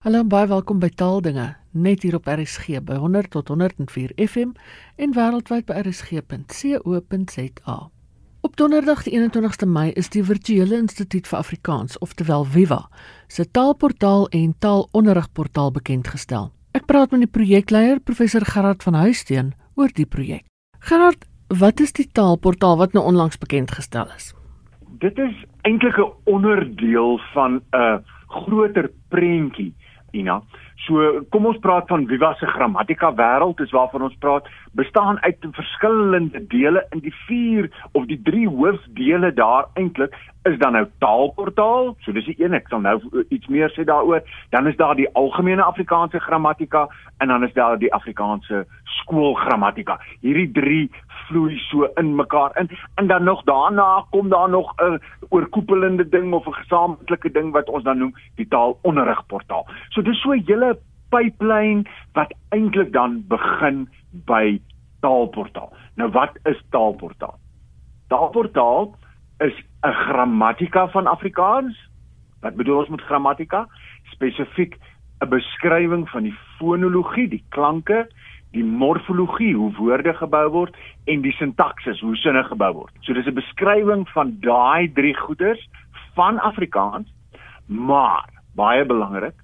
Hallo baie welkom by Taaldinge net hier op RSG by 100 tot 104 FM en wêreldwyd by rsg.co.za. Op Donderdag die 21ste Mei is die Virtuele Instituut vir Afrikaans, oftewel Viva, se taalportaal en taalonderrigportaal bekend gestel. Ek praat met die projekleier professor Gerard van Huisteen oor die projek. Gerard, wat is die taalportaal wat nou onlangs bekend gestel is? Dit is eintlik 'n onderdeel van 'n groter prentjie Ina. So kom ons praat van Viva se grammatika wêreld, is waarvan ons praat, bestaan uit verskillende dele in die vier of die drie hoofdele daar eintlik is dan nou taalportaal. So dis die een, ek sal nou iets meer sê daaroor. Dan is daar die algemene Afrikaanse grammatika en dan is daar die Afrikaanse skoolgrammatika. Hierdie drie vloei so in mekaar in en dan nog daarna kom daar nog 'n oorkoepelende ding of 'n gesamentlike ding wat ons dan noem die taalonderrigportaal. So dis so 'n hele pipeline wat eintlik dan begin by taalportaal. Nou wat is taalportaal? Taalportaal is 'n grammatika van Afrikaans. Wat bedoel ons met grammatika? Spesifiek 'n beskrywing van die fonologie, die klanke, die morfologie, hoe woorde gebou word en die sintaksis, hoe sinne gebou word. So dis 'n beskrywing van daai drie goeders van Afrikaans, maar baie belangrik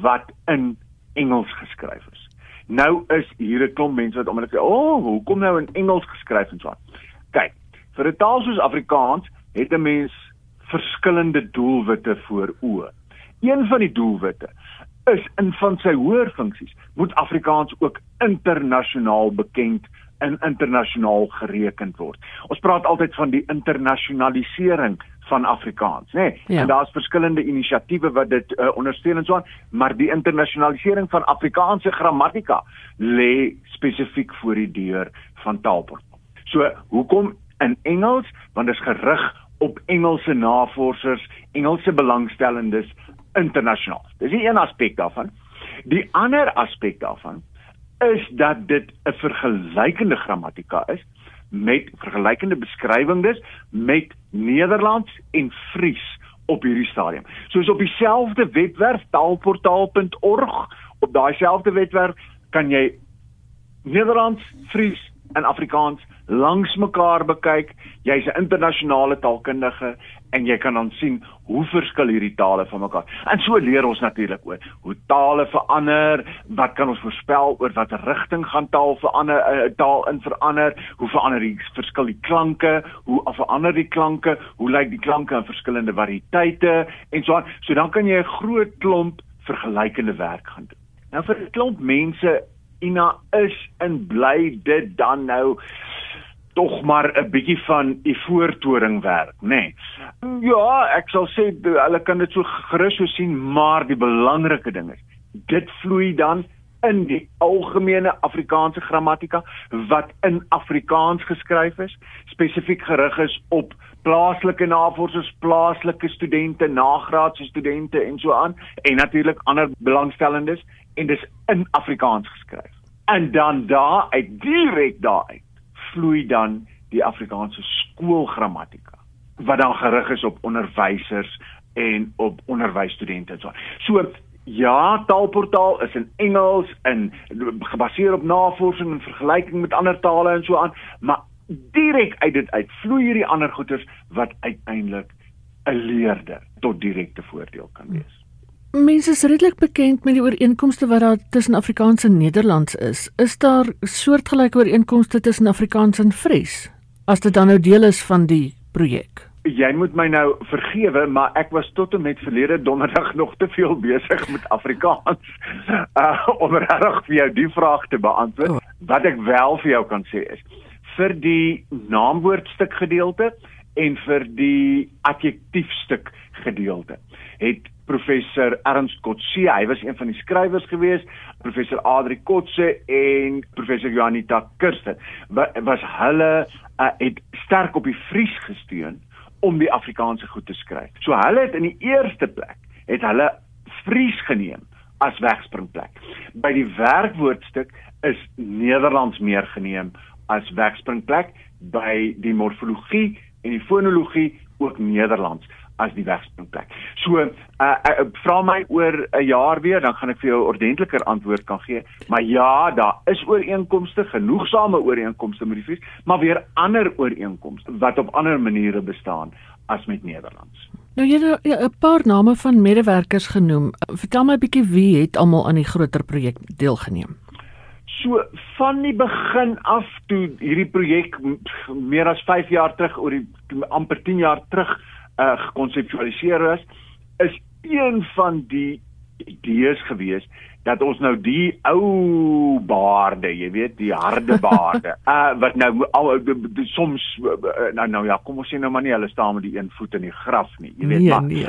wat in Engels geskryf is. Nou is hier 'n klomp mense wat omdat sê, "O, oh, hoekom nou in Engels geskryf en so aan?" Kyk, vir 'n taal soos Afrikaans het 'n mens verskillende doelwitte voor oë. Een van die doelwitte is in van sy hoër funksies moet Afrikaans ook internasionaal bekend en internasionaal gereken word. Ons praat altyd van die internasionalisering van Afrikaans, né? Nee? Ja. En daar's verskillende inisiatiewe wat dit uh, ondersteun en so aan, maar die internasionalisering van Afrikaanse grammatika lê spesifiek voor die deur van Taalportaal. So, hoekom in Engels? Want dit is gerig op Engelse navorsers, Engelse belangstellendes internasionaal. Dis die een aspek daarvan. Die ander aspek daarvan is dat dit 'n vergelykende grammatika is met vergelykende beskrywings met Nederlands en Fries op hierdie stadium. Soos op dieselfde webwerf taalportaal.org, op daai selfde webwerf kan jy Nederlands, Fries en Afrikaans langs mekaar bekyk. Jy's 'n internasionale taalkundige en jy kan dan sien hoe verskil hierdie tale van mekaar. En so leer ons natuurlik oor hoe tale verander, wat kan ons voorspel oor watter rigting gaan taal verander, 'n uh, taal in verander, hoe verander die verskil die klanke, hoe verander die klanke, hoe lyk die klanke in verskillende variëteite en so aan. So dan kan jy 'n groot klomp vergelykende werk gaan doen. Nou vir 'n klomp mense Ina is in bly dit dan nou tog maar 'n bietjie van u voortoring werk, nê. Nee. Ja, ek sal sê hulle kan dit so gerus so sien, maar die belangrike ding is, dit vloei dan in die algemene Afrikaanse grammatika wat in Afrikaans geskryf is, spesifiek gerig is op plaaslike navorsers, plaaslike studente, nagraadse studente en so aan en natuurlik ander belangstellendes en dis in Afrikaans geskryf. En dan daar uit direk daar vloei dan die Afrikaanse skoolgrammatika wat dan gerig is op onderwysers en op onderwysstudente en so. So ja, taalportaal is in Engels en gebaseer op navorsing en vergelyking met ander tale en so aan, maar direk uit dit uit vloei hierdie ander goeters wat uiteindelik 'n leerder tot direkte voordeel kan wees. Mense is redelik bekend met die ooreenkomste wat daar tussen Afrikaans en Nederlands is. Is daar soortgelyke ooreenkomste tussen Afrikaans en Fries? As dit dan nou deel is van die projek. Jy moet my nou vergewe, maar ek was tot en met verlede donderdag nog te veel besig met Afrikaans uh, om regtig vir jou die vraag te beantwoord. Oh. Wat ek wel vir jou kan sê is vir die naamwoordstuk gedeelte en vir die adjektiefstuk gedeelte het professor Ernst Kotse, hy was een van die skrywers gewees, professor Adri Kotse en professor Janita Kirsten was hulle uh, het sterk op die Fries gesteun om die Afrikaanse goed te skryf. So hulle het in die eerste plek het hulle Fries geneem as wegspringplek. By die werkwoordstuk is Nederlands meer geneem as wegspringplek by die morfologie en die fonologie ook Nederlands as die wegspringplek. So, uh, uh, vra my oor 'n jaar weer, dan gaan ek vir jou ordentliker antwoord kan gee. Maar ja, daar is ooreenkomste, genoegsame ooreenkomste met die Fries, maar weer ander ooreenkomste wat op ander maniere bestaan as met Nederlands. Nou jy het ja, 'n paar name van medewerkers genoem. Vertel my 'n bietjie wie het almal aan die groter projek deelgeneem? So van die begin af toe hierdie projek meer as 5 jaar terug oor die amper 10 jaar terug uh, gekonseptualiseer is, is een van die idees gewees dat ons nou die ou baarde, jy weet, die harde baarde, uh wat nou al soms uh, nou nou ja, kom ons sê nou maar nie hulle staan met die een voet in die graf nie, jy weet nee, maar. Nee.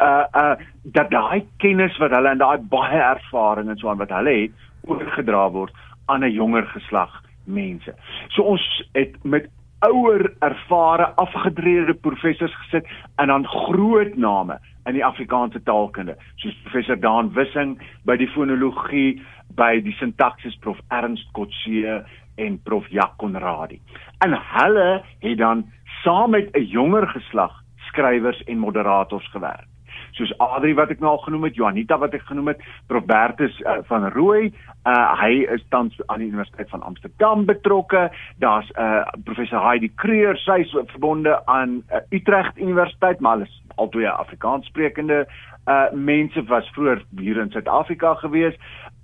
uh uh dat daai kennis wat hulle en daai baie ervaring en so aan wat hulle het oorgedra word aan 'n jonger geslag mense. So ons het met ouer ervare afgedreede professors gesit en dan groot name in die Afrikaanse taalkunde soos professor Daan Wissing by die fonologie by die sintaksis prof Ernst Kotse en prof Jacques Conradie. En hulle het dan saam met 'n jonger geslag skrywers en moderators gewerk soos Adri wat ek nou al genoem het, Juanita wat ek genoem het, Prof Bertus uh, van Rooi, uh, hy is tans aan die Universiteit van Amsterdam betrokke. Daar's 'n uh, professor Heidi Creer, sy is verbonde aan uh, Utrecht Universiteit, maar hulle is albei Afrikaans sprekende uh mense was vroeër hier in Suid-Afrika gewees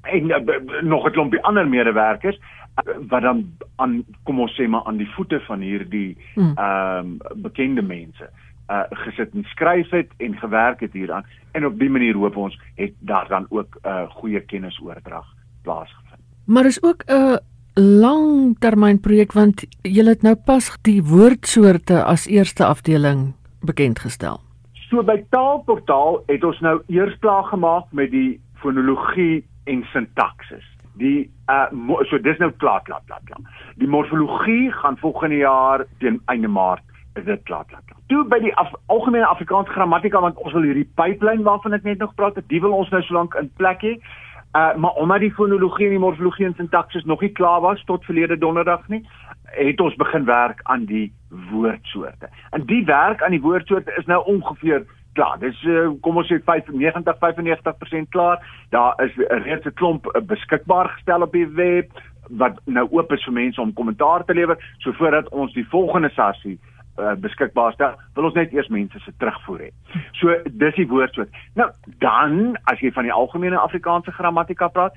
en uh, nog 'n klompie ander medewerkers uh, wat dan aan kom ons sê maar aan die voete van hierdie hmm. ehm um, bekende mense uh gesit en skryf het en gewerk het hieraan en op die manier hoop ons het daar dan ook 'n uh, goeie kennisoordrag plaasgevind. Maar is ook 'n langtermynprojek want jy het nou pas die woordsoorte as eerste afdeling bekend gestel. So by Taalportaal het ons nou eers klaar gemaak met die fonologie en sintaksis. Die uh so dis nou klaar klaar klaar. Die morfologie gaan volgende jaar teen einde Maart dit klaar klaar toe by die af, algemene Afrikaanse grammatika want ons wil hierdie pipeline waarvan ek net nog praat, dit wil ons nou so lank in plek hê. Uh maar omdat die fonologie en die morfologie en sintaksis nog nie klaar was tot verlede donderdag nie, het ons begin werk aan die woordsoorte. En die werk aan die woordsoorte is nou ongeveer klaar. Dis uh, kom ons sê 95 95% klaar. Daar is reeds 'n klomp uh, beskikbaar gestel op die web wat nou oop is vir mense om kommentaar te lewer, so voordat ons die volgende sessie uh, beskikbaar stel, wil ons net eers mense se terugvoer hê. So dis die woordsoort. Nou dan as jy van die algemene Afrikaanse grammatika praat,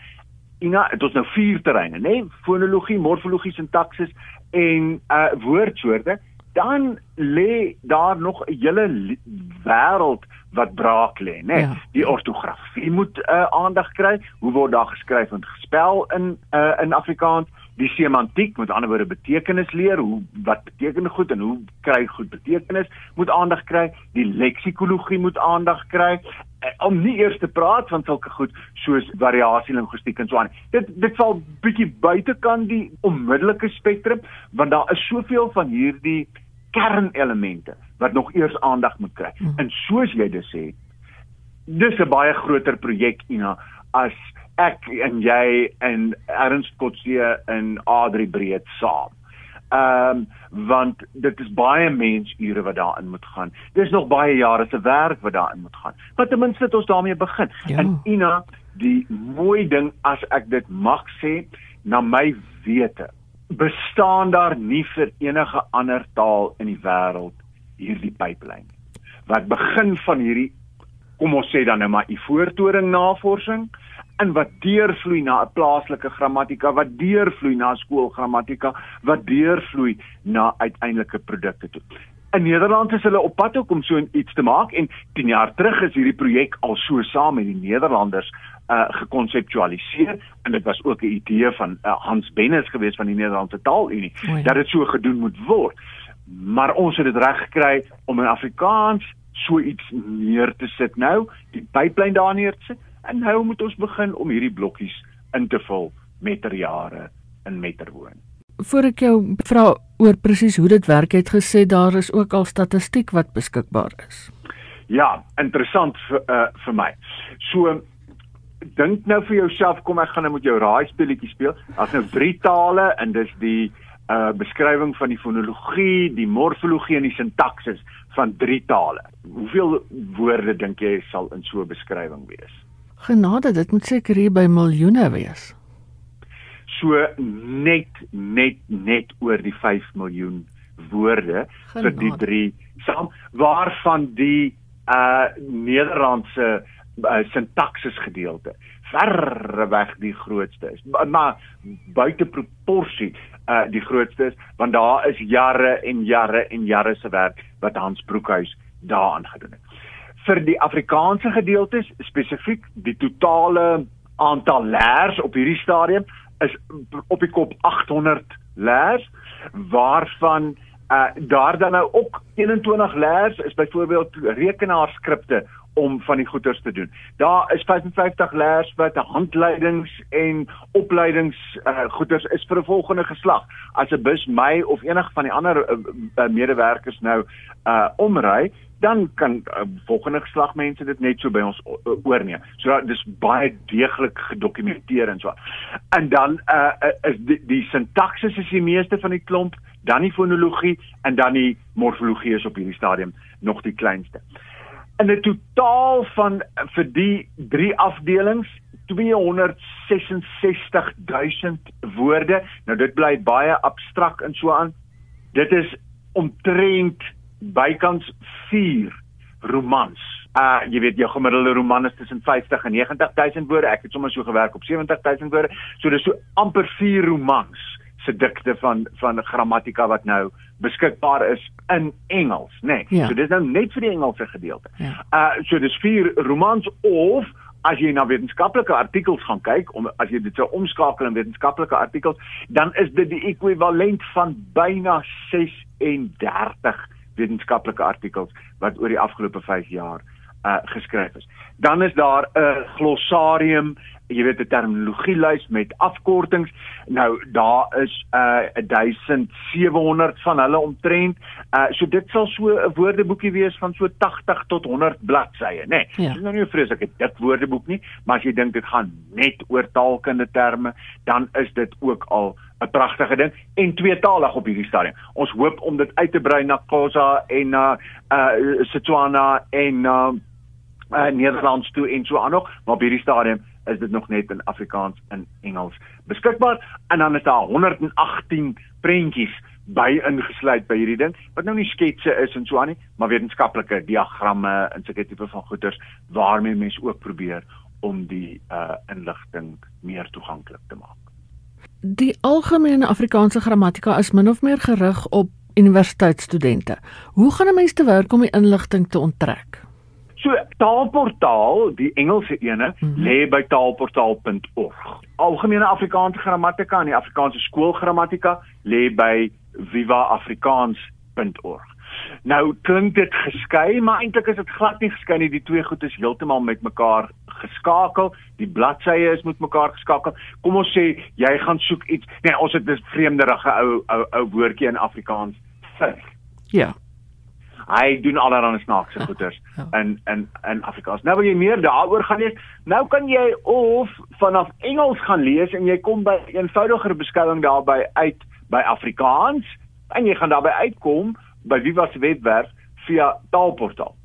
Ina, dit is nou vier terreine, nê? Nee? Fonologie, morfologie, sintaksis en uh woordsoorte. Dan lê daar nog 'n hele wêreld wat braak lê, né? Nee? Ja. Die ortografie moet uh, aandag kry. Hoe word daar geskryf en gespel in uh, in Afrikaans? Die semantiek, met ander woorde betekenis leer, hoe wat beteken goed en hoe kry goed betekenis, moet aandag kry, die leksikologie moet aandag kry eh, om nie eers te praat van sulke goed soos variasie linguistiek en so aan. Dit dit val bietjie buitekant die onmiddellike spektrum want daar is soveel van hierdie kernelemente wat nog eers aandag moet kry. Hmm. En soos jy dit sê, dis 'n baie groter projek Ina as ek en jy en Ernst Kotse en Adri Breed saam. Ehm um, want dit is baie mensure wat daarin moet gaan. Dis nog baie jare se werk wat daarin moet gaan. Maar ten minste het ons daarmee begin. Ja. En Ina, die mooi ding as ek dit mag sê, na my wete, bestaan daar nie vir enige ander taal in die wêreld hierdie pipeline wat begin van hierdie kom ons sê dan nou maar ivoortoring navorsing in wat deurvloei na 'n plaaslike grammatika, wat deurvloei na skoolgrammatika, wat deurvloei na uiteindelike produkte toe. In Nederland is hulle op pad om so iets te maak en 10 jaar terug is hierdie projek al so saam met die Nederlanders uh gekonseptualiseer en dit was ook 'n idee van uh, Hans Bennis gewees van die Nederlandse Taalunie ja. dat dit so gedoen moet word. Maar ons het dit reg gekry om in Afrikaans so iets neer te sit nou, die pipeline daar neer te sit En nou moet ons begin om hierdie blokkies in te vul metterjare in metterwoon. Voor ek jou vra oor presies hoe dit werk het gesê daar is ook al statistiek wat beskikbaar is. Ja, interessant vir uh, vir my. So dink nou vir jouself kom ek gaan nou met jou raai speletjie speel. Daar's nou drie tale en dis die uh, beskrywing van die fonologie, die morfologie en die sintaksis van drie tale. Hoeveel woorde dink jy sal in so 'n beskrywing wees? Genade, dit moet seker hier by miljoene wees. So net net net oor die 5 miljoen woorde Genade. vir die drie saam waarvan die uh Nederlandse uh, sintaksis gedeelte verreweg die grootste is maar buite proporsie uh die grootste is want daar is jare en jare en jare se werk wat Hans Broekhuis daaraan gedoen het vir die Afrikaanse gedeeltes spesifiek die totale aantal leers op hierdie stadium is op die kop 800 leers waarvan uh daar dan nou ook 21 leers is byvoorbeeld rekenaarskripte om van die goeders te doen. Daar is 55 leers wat handleidings en opleidings uh goeders is vir 'n volgende geslag. As 'n bus my of enige van die ander uh, uh, medewerkers nou uh omry, dan kan uh, volgende geslag mense dit net so by ons uh, oorneem. So dis baie deeglik gedokumenteer en so. En dan uh is die, die sintaksis is die meeste van die klomp dan die fonologie en dan die morfologie is op hierdie stadium nog die kleinste. In 'n totaal van vir die drie afdelings 266000 woorde. Nou dit bly baie abstrakt en so aan. Dit is omtrent bykans 4 romans. Uh jy weet jou gemiddelde roman is tussen 50 en 90000 woorde. Ek het sommer so gewerk op 70000 woorde. So dis so amper 4 romans se dikte van van grammatika wat nou beskikbaar is in Engels, nê. Nee. Ja. So dis nou net vir die Engelse gedeelte. Ja. Uh so dis vier romans of as jy na wetenskaplike artikels gaan kyk, om as jy dit sou omskakel in wetenskaplike artikels, dan is dit die ekwivalent van byna 36 wetenskaplike artikels wat oor die afgelope 5 jaar uh geskryf is. Dan is daar 'n glossarium jy weet 'n terminologielys met afkortings. Nou daar is uh 1700 van hulle omtrent. Uh so dit sal so 'n woordeboekie wees van so 80 tot 100 bladsye, né? Nee, ja. Dis nou nie 'n vreeslike dik woordeboek nie, maar as jy dink dit gaan net oor taalkunde terme, dan is dit ook al 'n pragtige ding en tweetalig op hierdie stadium. Ons hoop om dit uit te brei na Khoza en na uh, uh Setswana en uh, uh Nederlands toe en so aan nog, maar op hierdie stadium is dit nog net in Afrikaans en Engels beskikbaar en dan is daar 118 prentjies by ingesluit by hierdie ding wat nou nie sketse is en so aan nie maar wetenskaplike diagramme en sulke tipe van goeders waarmee mense ook probeer om die uh inligting meer toeganklik te maak. Die algemene Afrikaanse grammatika is min of meer gerig op universiteitsstudente. Hoe gaan 'n mens te werk om die inligting te onttrek? So Taalportaal, die Engelse ene, mm -hmm. lê by taalportaal.org. Algemene Afrikaanse grammatika en die Afrikaanse skoolgrammatika lê by vivaafrikaans.org. Nou klink dit geskei, maar eintlik is dit glad nie geskei nie. Die twee goed is heeltemal met mekaar geskakel. Die bladsye is met mekaar geskakel. Kom ons sê jy gaan soek iets. Nee, ons het 'n vreemderige ou ou ou woordjie in Afrikaans. Ja hy doen allerlei snaakse ja, goeders ja. in in in Afrikaans. Nou wil jy meer daaroor gaan lees. Nou kan jy of vanaf Engels gaan lees en jy kom by 'n eenvoudiger beskrywing daarby uit by Afrikaans en jy gaan daarby uitkom by Viva se webwerf via Taalportaal.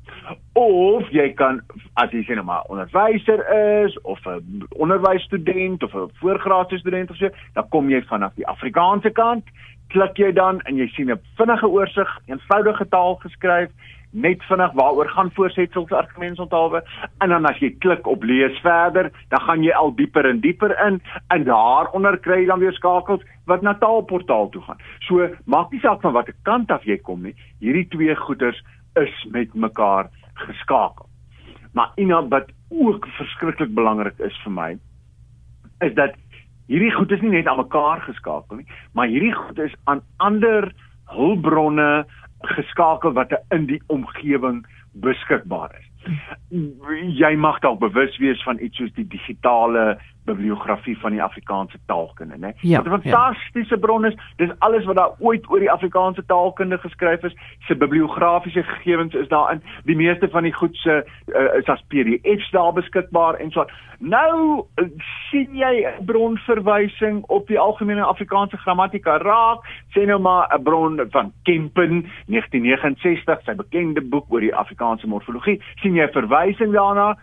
Of jy kan as jy sê nou maar onderwyser is of 'n onderwysstudent of 'n voorgraadse student of so, dan kom jy vanaf die Afrikaanse kant klik jy dan en jy sien 'n vinnige oorsig, eenvoudige taal geskryf, net vinnig waaroor gaan voorsetsels argumente onthaalwe en dan as jy klik op lees verder, dan gaan jy al dieper en dieper in en daaronder kry jy dan weer skakels wat na taalportaal toe gaan. So maak nie saak van watter kant af jy kom nie, hierdie twee goeters is met mekaar geskakel. Maar ina wat ook verskriklik belangrik is vir my is dat hierdie goed is nie net aan mekaar geskakel nie, maar hierdie goed is aan ander hulpbronne geskakel wat in die omgewing beskikbaar is. Jy mag dalk bewus wees van iets soos die digitale bibliografie van die Afrikaanse taalkunde, né? Ja, Wat 'n fantastiese ja. bron is. Dis alles wat daar ooit oor die Afrikaanse taalkunde geskryf is. Se bibliografiese gegevens is daarin. Die meeste van die goed se uh, is as PDFs daar beskikbaar en so. Nou uh, sien jy 'n bronverwysing op die algemene Afrikaanse grammatika raak, sê nou maar 'n bron van Kempen 1969, sy bekende boek oor die Afrikaanse morfologie. sien jy 'n verwysing daarna?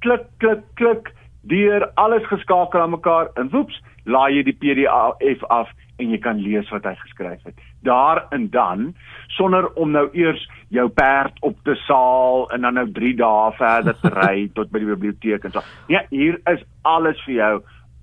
Klik klik klik deur alles geskakel aan mekaar en woeps, laai jy die PDF af en jy kan lees wat hy geskryf het. Daar en dan sonder om nou eers jou perd op te saal en dan nou 3 dae verder te ry tot by die biblioteek en so. Ja, hier is alles vir jou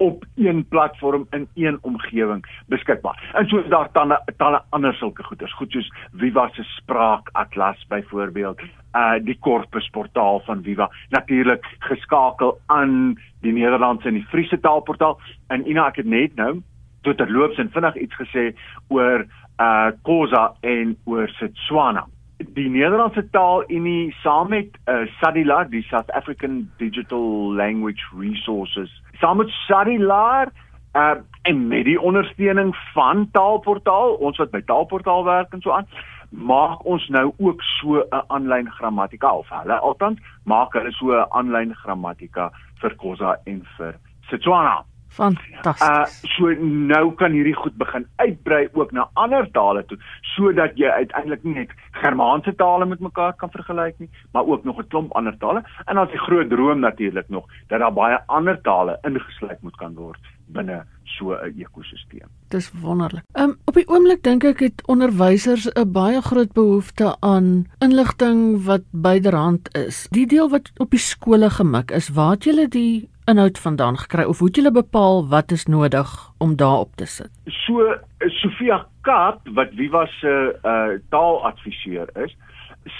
op een platform in een omgewing beskikbaar. En so is daar talle talle ander sulke goeders, goed soos Viva se spraakatlas byvoorbeeld, uh die Corpus portaal van Viva, natuurlik geskakel aan die Nederlandse en die Friese taalportaal. En Ina, ek het net nou tot terloops en vinnig iets gesê oor uh Khoza en oor Setswana die Nederlandse taal Unie saam met uh, SADiLaR, die South African Digital Language Resources, saam met SADiLaR uh, en met die ondersteuning van Taalportaal, ons wat by Taalportaal werk en so aan, maak ons nou ook so 'n aanlyn grammatika of hulle althans maak hulle so 'n aanlyn grammatika vir Khoza en vir Setswana. Fantasties. Uh so nou kan hierdie goed begin uitbrei ook na ander tale toe sodat jy uiteindelik nie net Germaanse tale met mekaar kan vergelyk nie, maar ook nog 'n klomp ander tale en dan is die groot droom natuurlik nog dat daar baie ander tale ingesluit moet kan word binne so 'n ekosisteem. Dis wonderlik. Um op die oomblik dink ek het onderwysers 'n baie groot behoefte aan inligting wat byderhand is. Die deel wat op die skole gemik is, waar het julle die inhoud vandaan gekry of hoe het julle bepaal wat is nodig om daarop te sit? So Sofia Kaap wat Viva se uh, taaladviseur is,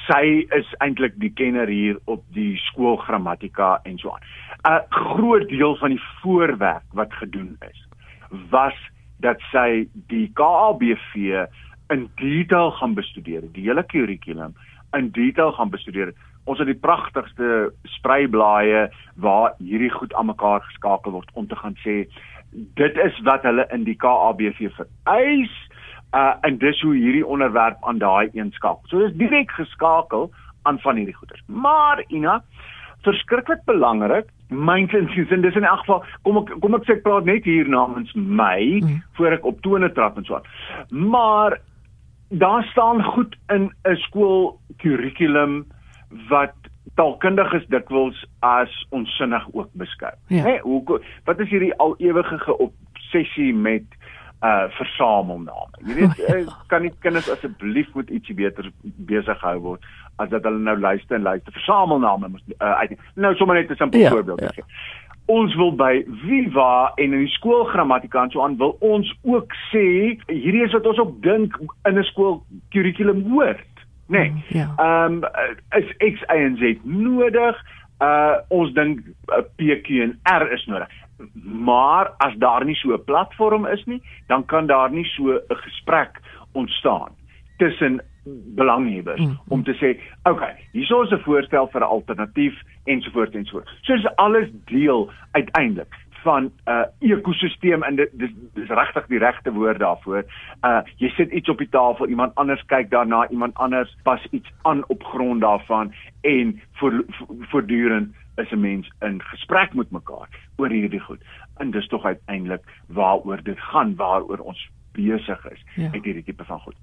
sy is eintlik die kenner hier op die skoolgrammatika en so aan. 'n Groot deel van die voorwerk wat gedoen is was dat sy die KABV in detail gaan bestudeer, die hele kurrikulum in detail gaan bestudeer ons het die pragtigste spreiblaaie waar hierdie goed aan mekaar geskakel word om te gaan sê dit is wat hulle in die KABV vereis uh en dis hoe hierdie onderwerp aan daai eenskakel. So dis direk geskakel aan van hierdie goeders. Maar Ina, verskriklik belangrik, myntens en dis in elk geval kom ek kom ek sê ek praat net hier namens my mm. voor ek op tone trap en so aan. Maar daar staan goed in 'n skool kurrikulum wat taalkundig is dikwels as onsinnig ook beskou. Ja. Hè, hoe wat is hierdie al ewige obsessie met uh versamelname. Jy weet, oh, ja. kan nie kinders asseblief met ietsie beter besig gehou word as dat hulle nou luister en luister versamelname moet uh, uit. Nou sommer net 'n simpel ja, voorbeeld ja. gee. Ons wil by Viva en in die skoolgrammatika en so aan wil ons ook sê hierdie is wat ons op dink in 'n skool kurrikulum hoort nê. Nee. Ja. Ehm um, is X Y en Z nodig. Uh ons dink uh, PQ en R is nodig. Maar as daar nie so 'n platform is nie, dan kan daar nie so 'n gesprek ontstaan tussen belanghebbers mm, mm. om te sê, "Oké, okay, hierso is 'n voorstel vir 'n alternatief ensovoorts ensovoorts." So is alles deel uiteindelik van 'n uh, ekosisteem en dit dis, dis regtig die regte woord daarvoor. Uh jy sit iets op die tafel, iemand anders kyk daarna, iemand anders pas iets aan op grond daarvan en voortdurend is 'n mens in gesprek met mekaar oor hierdie goed. En dis tog uiteindelik waaroor dit gaan, waaroor ons besig is ja. met hierdie tipe van goed.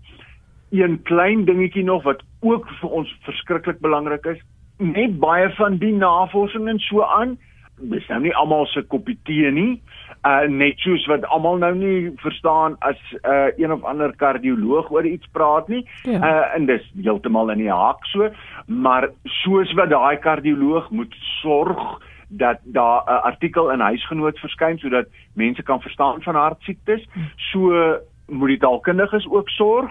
Een klein dingetjie nog wat ook vir ons verskriklik belangrik is, net baie van die navorsing en so aan dis nou nie almal se kopie tee nie. Uh net soos wat almal nou nie verstaan as uh een of ander kardioloog oor iets praat nie. Ja. Uh en dis heeltemal in die haak so, maar soos wat daai kardioloog moet sorg dat daar 'n artikel in huisgenoot verskyn sodat mense kan verstaan van hartsiektes, hm. so moet die taalkundiges ook sorg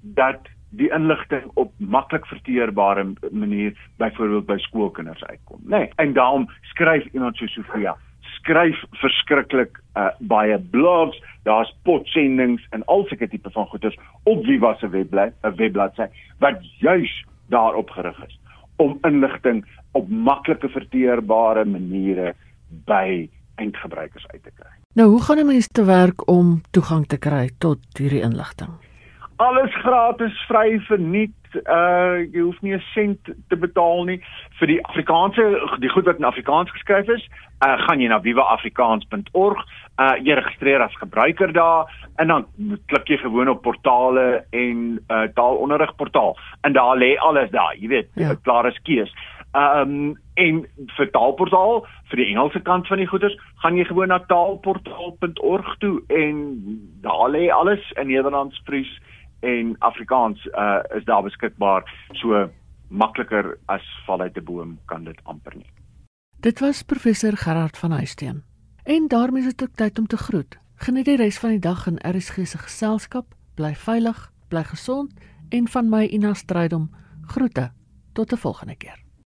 dat die inligting op maklik verteerbare manier byvoorbeeld by skoolkinders uitkom, nê. Nee, en daarom skryf iemand so Sofia, skryf verskriklik uh, baie blogs, daar's potsendings en al sulke tipe van goeders op Viva se webblad, 'n webbladsy wat juis daarop gerig is om inligting op maklike verteerbare maniere by eindgebruikers uit te kry. Nou, hoe gaan 'n mens te werk om toegang te kry tot hierdie inligting? Alles gratis, vry, verniet. Uh jy hoef nie 'n sent te betaal nie vir die Afrikaanse die goed wat in Afrikaans geskryf is. Uh gaan jy na vivaafrikaans.org, uh jy registreer as gebruiker daar en dan klik jy gewoon op portale en uh taalonderrig portaal en daar lê alles daar, jy weet, ja. klare keuse. Um en vir taalportaal vir die Engelse kant van die goeders, gaan jy gewoon na taalportaal.org toe en daar lê alles in Nederlands, Fries en Afrikaans uh is daar beskikbaar so makliker as val uit 'n boom kan dit amper nie. Dit was professor Gerard van Huisteen. En daarmee is dit ook tyd om te groet. Geniet die res van die dag in RSG se geselskap. Bly veilig, bly gesond en van my Ina Strydom groete. Tot 'n volgende keer.